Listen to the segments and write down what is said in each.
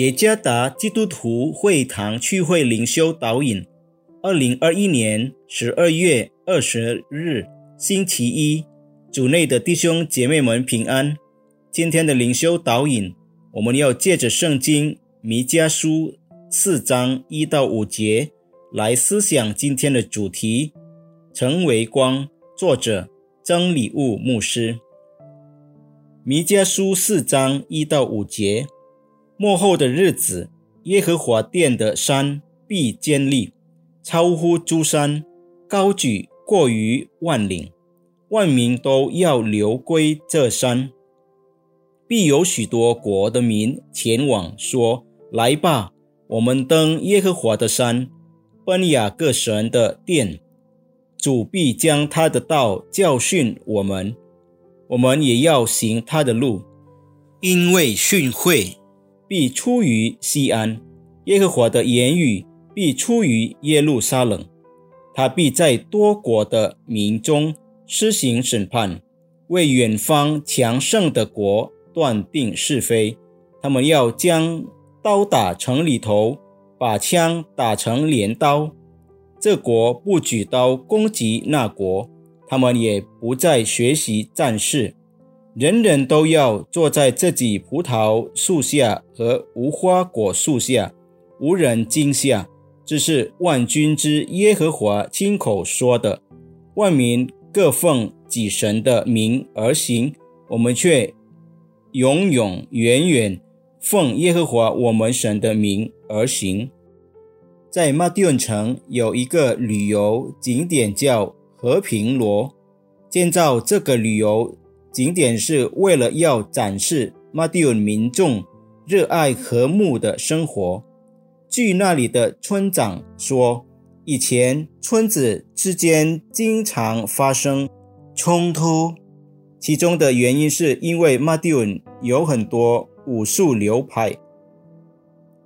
耶加达基督徒会堂聚会灵修导引，二零二一年十二月二十日星期一，主内的弟兄姐妹们平安。今天的灵修导引，我们要借着圣经弥迦书四章一到五节来思想今天的主题：成为光。作者曾礼物牧师。弥迦书四章一到五节。末后的日子，耶和华殿的山必坚立，超乎诸山，高举过于万岭，万民都要流归这山。必有许多国的民前往，说：“来吧，我们登耶和华的山，奔雅各神的殿。主必将他的道教训我们，我们也要行他的路，因为训诲。”必出于西安，耶和华的言语必出于耶路撒冷。他必在多国的民中施行审判，为远方强盛的国断定是非。他们要将刀打城里头，把枪打成镰刀。这国不举刀攻击那国，他们也不再学习战事。人人都要坐在自己葡萄树下和无花果树下，无人惊吓。这是万军之耶和华亲口说的。万民各奉己神的名而行，我们却永永远远奉耶和华我们神的名而行。在马蒂恩城有一个旅游景点叫和平罗，建造这个旅游。景点是为了要展示马蒂尔民众热爱和睦的生活。据那里的村长说，以前村子之间经常发生冲突，其中的原因是因为马蒂尔有很多武术流派，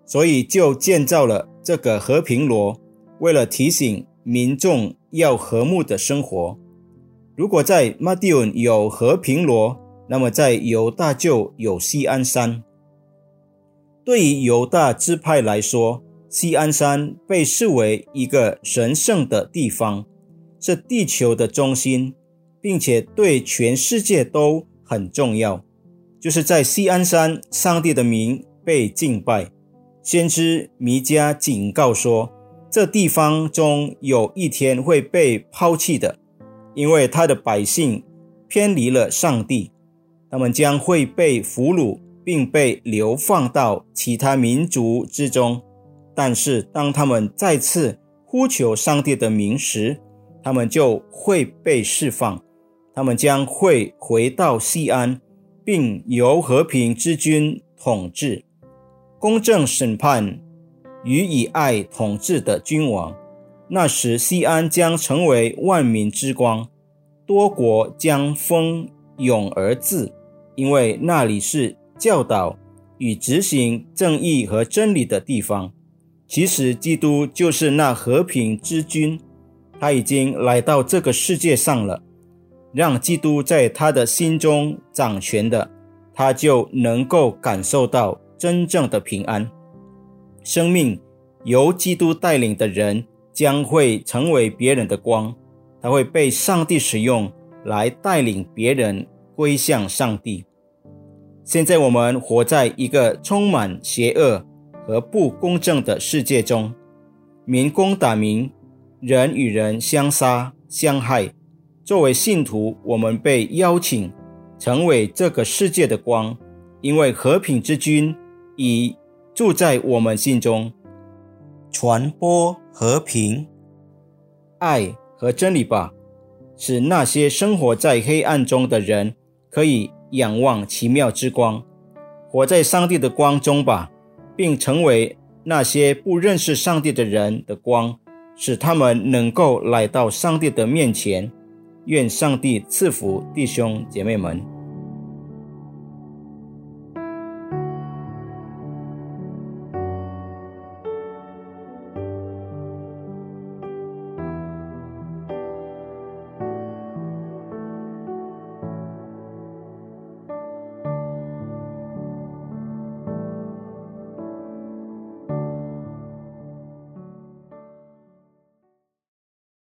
所以就建造了这个和平罗，为了提醒民众要和睦的生活。如果在马蒂恩有和平罗，那么在犹大就有西安山。对于犹大支派来说，西安山被视为一个神圣的地方，是地球的中心，并且对全世界都很重要。就是在西安山，上帝的名被敬拜。先知弥迦警告说，这地方中有一天会被抛弃的。因为他的百姓偏离了上帝，他们将会被俘虏，并被流放到其他民族之中。但是，当他们再次呼求上帝的名时，他们就会被释放。他们将会回到西安，并由和平之君统治，公正审判与以爱统治的君王。那时，西安将成为万民之光，多国将蜂拥而至，因为那里是教导与执行正义和真理的地方。其实，基督就是那和平之君，他已经来到这个世界上了。让基督在他的心中掌权的，他就能够感受到真正的平安。生命由基督带领的人。将会成为别人的光，他会被上帝使用来带领别人归向上帝。现在我们活在一个充满邪恶和不公正的世界中，民攻打民，人与人相杀相害。作为信徒，我们被邀请成为这个世界的光，因为和平之君已住在我们心中。传播和平、爱和真理吧，使那些生活在黑暗中的人可以仰望奇妙之光，活在上帝的光中吧，并成为那些不认识上帝的人的光，使他们能够来到上帝的面前。愿上帝赐福弟兄姐妹们。